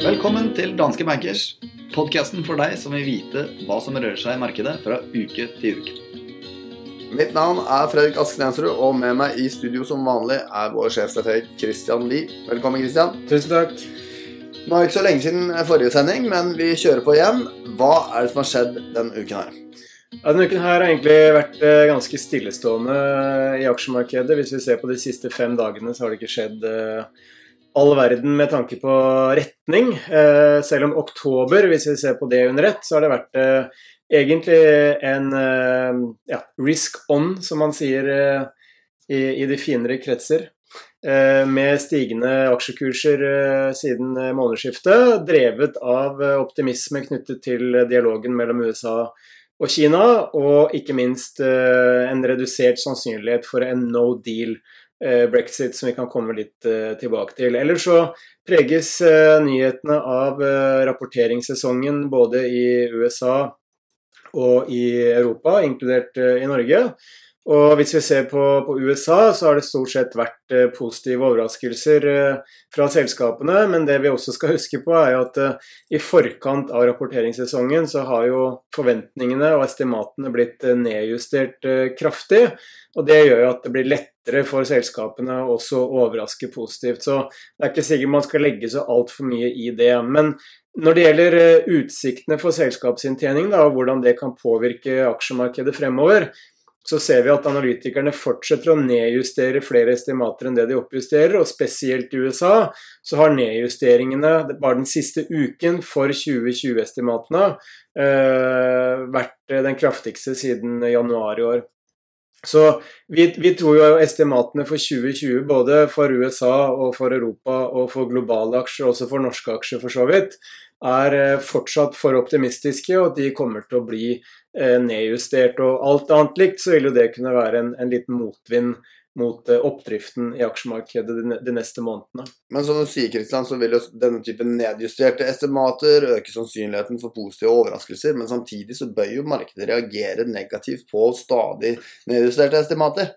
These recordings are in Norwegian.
Velkommen til Danske Bankers, podkasten for deg som vil vite hva som rører seg i markedet fra uke til uke. Mitt navn er Fredrik Askenensrud, og med meg i studio som vanlig er vår sjefstrateg Christian Lie. Velkommen, Christian. Tusen takk. Nå er det ikke så lenge siden forrige sending, men vi kjører på igjen. Hva er det som har skjedd denne uken her? Ja, denne uken her har egentlig vært eh, ganske stillestående i aksjemarkedet. Hvis vi ser på de siste fem dagene, så har det ikke skjedd eh, all verden med tanke på retning. Eh, selv om oktober, hvis vi ser på det under ett, så har det vært egentlig en ja, risk on, som man sier i, i de finere kretser. Med stigende aksjekurser siden månedsskiftet, drevet av optimisme knyttet til dialogen mellom USA og og Kina, og ikke minst eh, en redusert sannsynlighet for en no deal eh, brexit, som vi kan komme litt eh, tilbake til. Ellers så preges nyhetene av rapporteringssesongen både i USA og i Europa, inkludert i Norge. Og hvis vi ser på, på, USA, så har det stort sett vært eh, positive overraskelser eh, fra selskapene. Men det vi også skal huske på, er at eh, i forkant av rapporteringssesongen så har jo forventningene og estimatene blitt eh, nedjustert eh, kraftig. Og det gjør jo at det blir lettere for selskapene også å overraske positivt. Så det er ikke sikkert man skal legge så altfor mye i det. Men når det gjelder eh, utsiktene for selskapsinntjening og hvordan det kan påvirke aksjemarkedet fremover, så ser vi at analytikerne fortsetter å nedjustere flere estimater enn det de oppjusterer, og spesielt i USA så har nedjusteringene bare den siste uken for 2020-estimatene eh, vært den kraftigste siden januar i år. Så vi, vi, tror jo estimatene for 2020, både for USA og for Europa og for globale aksjer, også for norske aksjer for så vidt, er eh, fortsatt for optimistiske, og de kommer til å bli eh, nedjustert. Og alt annet likt så vil jo det kunne være en, en liten motvind mot eh, oppdriften i aksjemarkedet de, neste månedene. Men som du sier, Kristian, så vil jo denne typen nedjusterte estimater øke sannsynligheten for positive overraskelser, men samtidig så bør jo markedet reagere negativt på stadig nedjusterte estimater.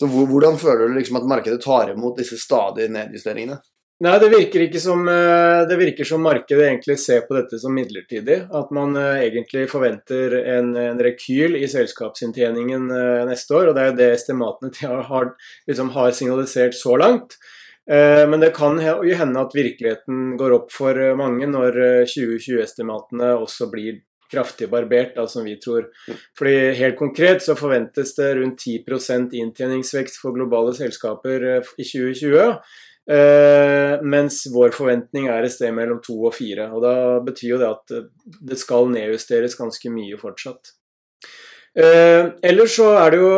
Så hvordan føler du liksom at markedet tar imot disse stadige nedjusteringene? Nei, det virker som eh, Det virker som markedet egentlig ser på dette som midlertidig. At man eh, egentlig forventer en, en rekyl i selskapsinntjeningen eh, neste år. Og det er jo det estimatene har, liksom har signalisert så langt. Men det kan jo hende at virkeligheten går opp for mange når 2020-estimatene også blir kraftig barbert, da, som vi tror. Fordi Helt konkret så forventes det rundt 10% inntjeningsvekst for globale selskaper i 2020. Uh, mens vår forventning er et sted mellom to og fire. Og da betyr jo det at eh, det skal nedjusteres ganske mye fortsatt. Uh, ellers så er det jo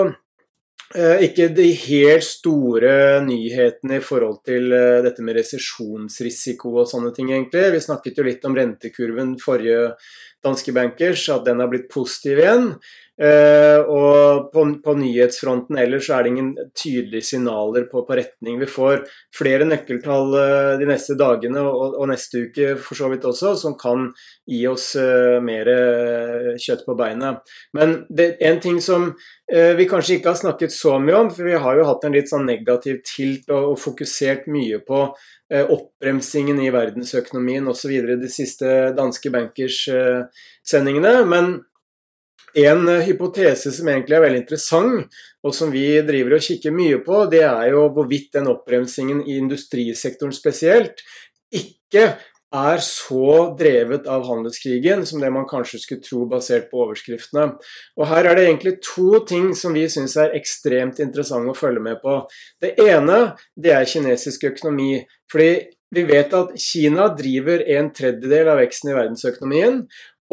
ikke de helt store nyhetene i forhold til dette med resesjonsrisiko og sånne ting, egentlig. Vi snakket jo litt om rentekurven forrige danske bankers, at den har blitt positiv igjen. Uh, og på, på, nyhetsfronten ellers er det ingen tydelige signaler på, på retning. Vi får flere nøkkeltall uh, de neste dagene og, og, neste uke for så vidt også, som kan gi oss uh, mer kjøtt på beinet. Men det er en ting som vi kanskje ikke har snakket så mye om, for vi har jo hatt en litt sånn negativ tilt og, og fokusert mye på oppbremsingen i verdensøkonomien osv. de siste danske bankers-sendingene. men en eh, hypotese som egentlig er veldig interessant, og som vi driver og kikker mye på, det er jo hvorvidt den oppbremsingen i industrisektoren spesielt ikke er så drevet av handelskrigen som det man kanskje skulle tro basert på overskriftene. Og Her er det egentlig to ting som vi syns er ekstremt interessante å følge med på. Det ene det er kinesisk økonomi. fordi vi vet at Kina driver en tredjedel av veksten i verdensøkonomien,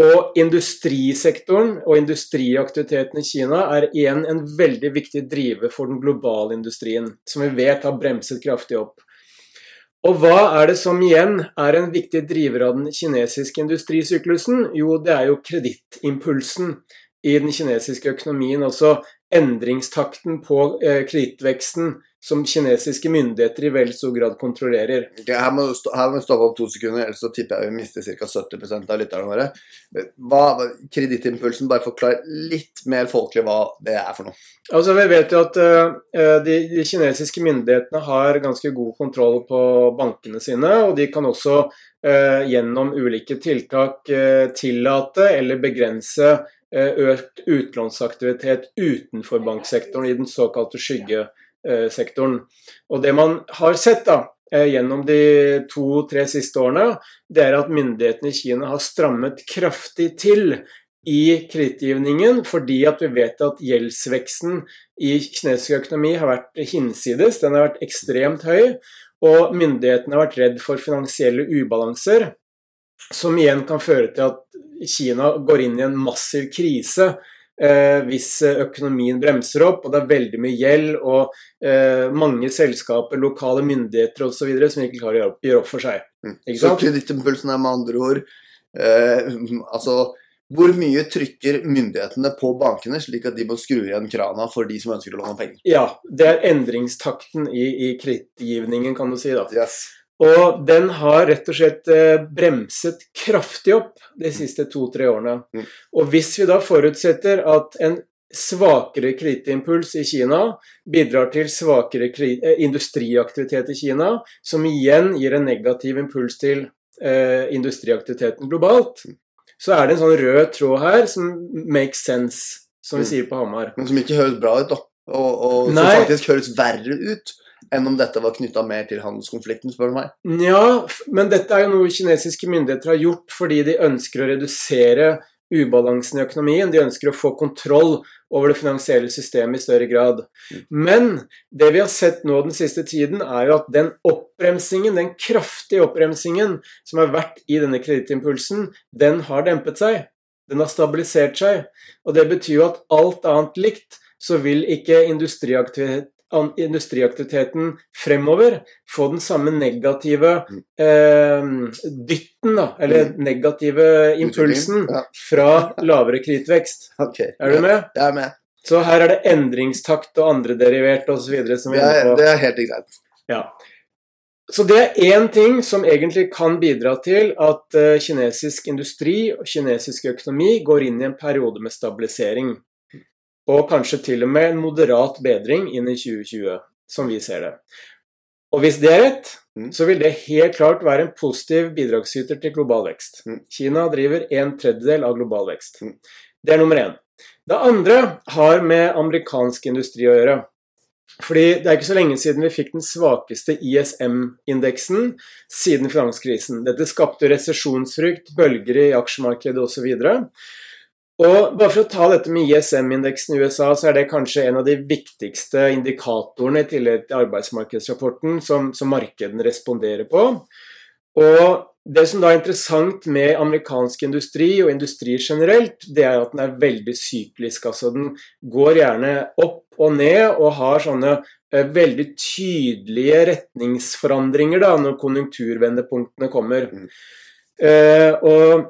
og industrisektoren og industriaktiviteten i Kina er igjen en veldig viktig driver for den globale industrien, som vi vet har bremset kraftig opp. Og hva er det som igjen er en viktig driver av den kinesiske industrisyklusen? Jo, det er jo kredittimpulsen i den kinesiske økonomien. Altså endringstakten på eh, kredittveksten som kinesiske myndigheter i veldig stor grad kontrollerer. Okay, her, må stå, her må vi stoppe opp to sekunder, ellers så tipper jeg vi mister ca. 70% av lytterne våre. Hva, Kredittimpulsen, bare forklar litt mer folkelig hva det er for noe. Altså, Vi vet jo at uh, de, de, kinesiske myndighetene har ganske god kontroll på bankene sine, og de kan også uh, gjennom ulike tiltak uh, tillate eller begrense økt utlånsaktivitet utenfor banksektoren i den såkalte skygge sektoren. Og det man har sett da, eh, gjennom de to-tre siste årene, det er at myndighetene i Kina har strammet kraftig til i kredittgivningen, fordi at vi vet at gjeldsveksten i kinesisk økonomi har vært hinsides. Den har vært ekstremt høy, og myndighetene har vært redd for finansielle ubalanser, som igjen kan føre til at Kina går inn i en massiv krise eh, hvis økonomien bremser opp, og det er veldig mye gjeld og eh, mange selskaper, lokale myndigheter osv. som ikke klarer å gjøre opp for seg. Mm. Så kredittimpulsen er med andre ord eh, altså hvor mye trykker myndighetene på bankene, slik at de må skru igjen krana for de som ønsker å låne penger? Ja, det er endringstakten i, i kredittgivningen, kan du si. da. Yes. Og den har rett og slett eh, bremset kraftig opp de siste to-tre årene. Mm. Og hvis vi da forutsetter at en svakere kredittimpuls i Kina bidrar til svakere eh, industriaktivitet i Kina, som igjen gir en negativ impuls til eh, industriaktiviteten globalt, mm. så er det en sånn rød tråd her som makes sense, som vi mm. sier på Hamar. Men som ikke høres bra ut, da. Og, og som faktisk høres verre ut enn om dette var knytta mer til handelskonflikten, spør du meg. Ja, men dette er jo noe kinesiske myndigheter har gjort fordi de ønsker å redusere ubalansen i økonomien. De ønsker å få kontroll over det finansielle systemet i større grad. Mm. Men det vi har sett nå den siste tiden, er jo at den oppbremsingen, den kraftige oppbremsingen som har vært i denne kredittimpulsen, den har dempet seg. Den har stabilisert seg. Og det betyr jo at alt annet likt så vil ikke industriaktivitet industriaktiviteten fremover få den samme negative eh, dytten, da, eller mm. negative impulsen, fra lavere kredittvekst. Okay. Er du med? Jeg er med. Så her er det endringstakt og andre andrederivert osv. som vi er på. Det er helt greit. Ja. Så det er én ting som egentlig kan bidra til at uh, kinesisk industri og kinesisk økonomi går inn i en periode med stabilisering. Og kanskje til og med en moderat bedring inn i 2020, som vi ser det. Og hvis det er rett, mm. så vil det helt klart være en positiv bidragsyter til global vekst. Mm. Kina driver en tredjedel av global vekst. Mm. Det er nummer én. Det andre har med amerikansk industri å gjøre. Fordi Det er ikke så lenge siden vi fikk den svakeste ISM-indeksen siden finanskrisen. Dette skapte resesjonsfrykt, bølger i aksjemarkedet osv. Og bare for å ta dette med ISM-indeksen i USA, så er det kanskje en av de viktigste indikatorene i tillegg til arbeidsmarkedsrapporten som, som markedene responderer på. Og det som da er interessant med amerikansk industri og industri generelt, det er at den er veldig syklisk. Altså den går gjerne opp og ned og har sånne eh, veldig tydelige retningsforandringer da, når konjunkturvendepunktene kommer. Mm. Uh, og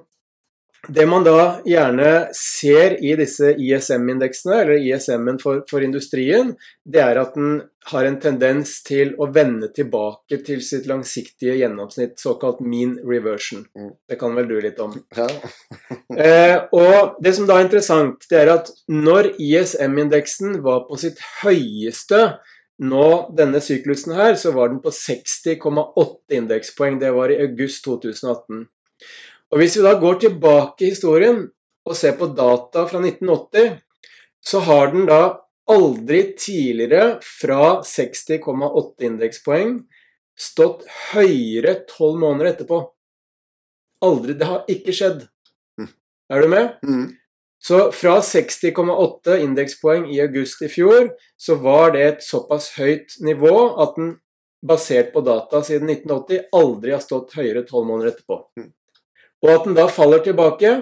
det man da gjerne ser i disse ISM-indeksene, eller ISM-en for, for, industrien, det er at den har en tendens til å vende tilbake til sitt langsiktige gjennomsnitt, såkalt mean reversion. Mm. Det kan vel du litt om. Ja. eh, og det som da er interessant, det er at når ISM-indeksen var på sitt høyeste nå denne syklusen her, så var den på 60,8 indekspoeng. Det var i august 2018. Og Hvis vi da går tilbake i historien og ser på data fra 1980, så har den da aldri tidligere fra 60,8 indekspoeng stått høyere tolv måneder etterpå. Aldri. Det har ikke skjedd. Mm. Er du med? Mm. Så fra 60,8 indekspoeng i august i fjor, så var det et såpass høyt nivå at den basert på data siden 1980 aldri har stått høyere tolv måneder etterpå. Mm. Og at den da faller tilbake,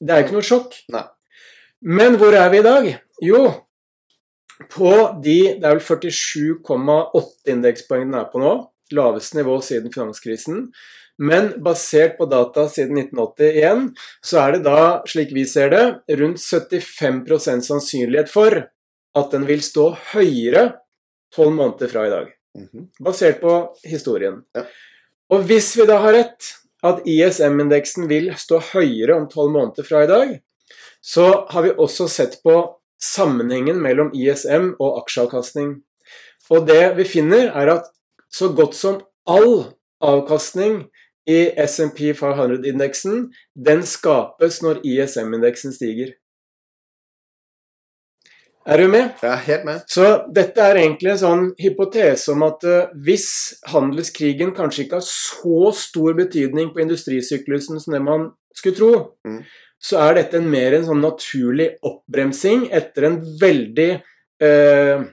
det er ikke noe sjokk. Nei. Men hvor er vi i dag? Jo, på de Det er vel 47,8 indekspoeng den er på nå. Laveste nivå siden finanskrisen. Men basert på data siden 1981, så er det da, slik vi ser det, rundt 75% sannsynlighet for at den vil stå høyere tolv måneder fra i dag. Mhm. Basert på historien. Ja. Og hvis vi da har rett, at ISM-indeksen vil stå høyere om tolv måneder fra i dag, så har vi også sett på sammenhengen mellom ISM og aksjeavkastning. Og det vi finner, er at så godt som all avkastning i SMP 500-indeksen, den skapes når ISM-indeksen stiger. Er du med? Er helt med. Så dette er egentlig en sånn hypotese om at uh, hvis handelskrigen kanskje ikke har så stor betydning på industrisyklusen som det man skulle tro, Mm. så er dette en mer en sånn naturlig oppbremsing etter en veldig uh,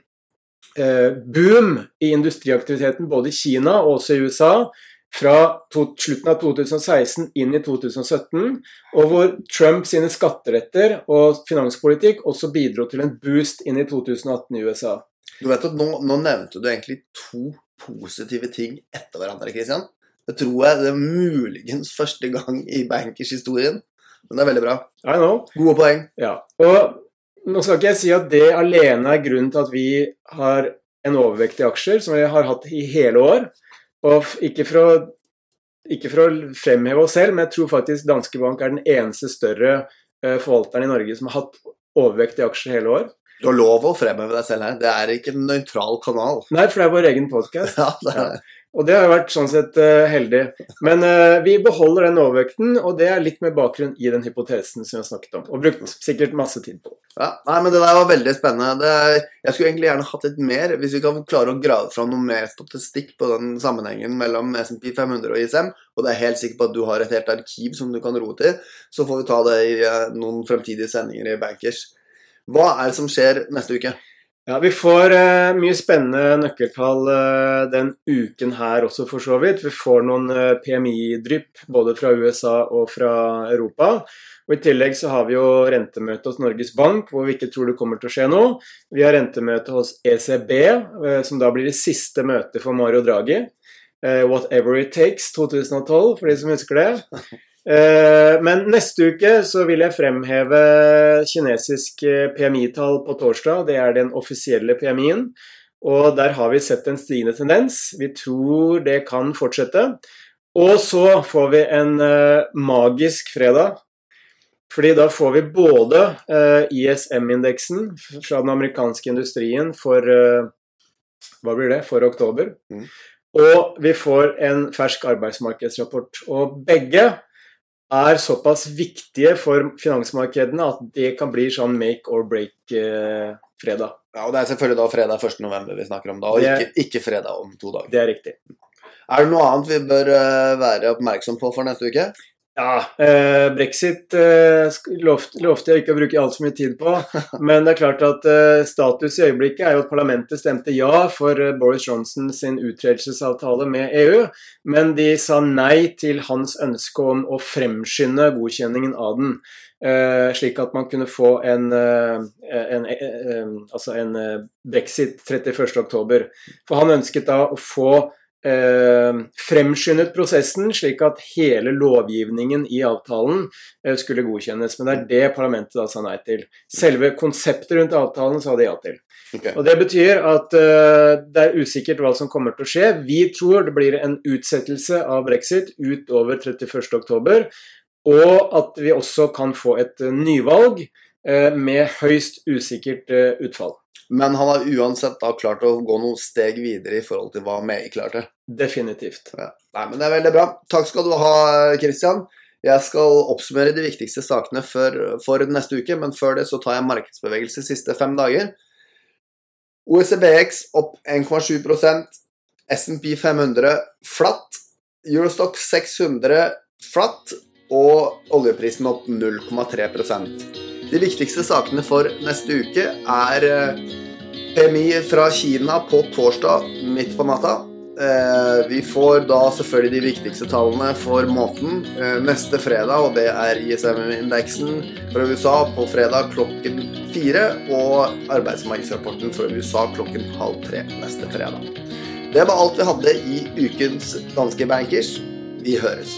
boom i industriaktiviteten både i Kina og også i USA fra slutten av 2016 inn i 2017, og hvor Trump sine skatteretter og finanspolitikk også bidro til en boost inn i 2018 i USA. Du vet at nå, nå nevnte du egentlig to positive ting etter hverandre, Christian. Det tror jeg det er muligens første gang i bankers-historien. Men det er veldig bra. I know. Gode poeng. Ja. Og nå skal ikke jeg si at det alene er grunnen til at vi har en overvekt i aksjer, som vi har hatt i hele år. Og ikke for, å, ikke for å fremheve oss selv, men jeg tror faktisk Danske Bank er den eneste større eh, forvalteren i Norge som har hatt overvekt i aksjer hele år. Du har lov å fremheve deg selv her. Det er ikke en nøytral kanal. Nei, for det er vår egen podkast. Ja, det er, Og det har vært sånn sett eh, heldig. Men uh, vi beholder den overvekten, og det er litt med bakgrunn i den hypotesen som vi har snakket om. Og brukt sikkert masse tid på. ja. Nei, men det der var veldig spennende. Det jeg skulle egentlig gjerne hatt litt mer, hvis vi kan klare å grave fram noe mer statistikk på den sammenhengen mellom SMP 500 og ISM, og det er helt sikker på at du har et helt arkiv som du kan roe til, så får vi ta det i uh, noen fremtidige sendinger i Bankers. Hva er det som skjer neste uke? Ja, Vi får eh, mye spennende nøkkeltall eh, den uken her også, for så vidt. Vi får noen eh, PMI-drypp både fra USA og fra Europa. Og I tillegg så har vi jo rentemøte hos Norges Bank, hvor vi ikke tror det kommer til å skje noe. Vi har rentemøte hos ECB, eh, som da blir det siste møtet for Mario Draghi. Eh, Whatever it takes 2012, for de som husker det. Eh, Men neste uke så vil jeg fremheve kinesisk eh, PMI-tall på torsdag. Det er den offisielle PMI-en. Og der har vi sett en stigende tendens. Vi tror det kan fortsette. Og så får vi en eh, magisk fredag. Fordi da får vi både ISM-indeksen fra den amerikanske industrien for Hva blir det? For oktober. Mm. Og vi får en fersk arbeidsmarkedsrapport. Og begge er såpass viktige for finansmarkedene at det kan bli sånn make or break-fredag. Ja, og Det er selvfølgelig da fredag 1. november vi snakker om da, og ikke, ikke fredag om to dager. det er riktig. Er det noe annet vi bør eh, være oppmerksom på for neste uke? Ja, eh, brexit eh, lovte, lovte jeg ikke å bruke altfor mye tid på. Men det er klart at eh, status i øyeblikket er jo at parlamentet stemte ja for eh, Boris Johnson sin uttredelsesavtale med EU. Men de sa nei til hans ønske om å fremskynde godkjenningen av den. Eh, slik at man kunne få en, eh, en, eh, altså en brexit 31.10. For han ønsket da å få eh, fremskyndet prosessen, slik at hele lovgivningen i avtalen eh, skulle godkjennes. Men det er det parlamentet da sa nei til. Selve konseptet rundt avtalen sa de ja til. Okay. Og Det betyr at eh, det er usikkert hva som kommer til å skje. Vi tror det blir en utsettelse av brexit utover 31.10, og at vi også kan få et nyvalg eh, med høyst usikkert eh, utfall. Men han har uansett da klart å gå noen steg videre i forhold til hva Mei klarte. Definitivt. Ja. Nei, men Det er veldig bra. Takk skal du ha, Christian. Jeg skal oppsummere de viktigste sakene for, for neste uke, men før det så tar jeg markedsbevegelse de siste fem dager. OECBX opp 1,7% SMP 500 flatt. Eurostock 600 flatt. Og oljeprisen opp 0,3 De viktigste sakene for neste uke er eh, PMI fra Kina på torsdag midt på natta. Eh, vi får da selvfølgelig de viktigste tallene for måneden eh, neste fredag, og det er ISM-indeksen fra USA på fredag klokken fire, og arbeidsmarkedsrapporten fra USA klokken halv tre neste fredag. Det var alt vi hadde i ukens Danske Bankers. Vi høres.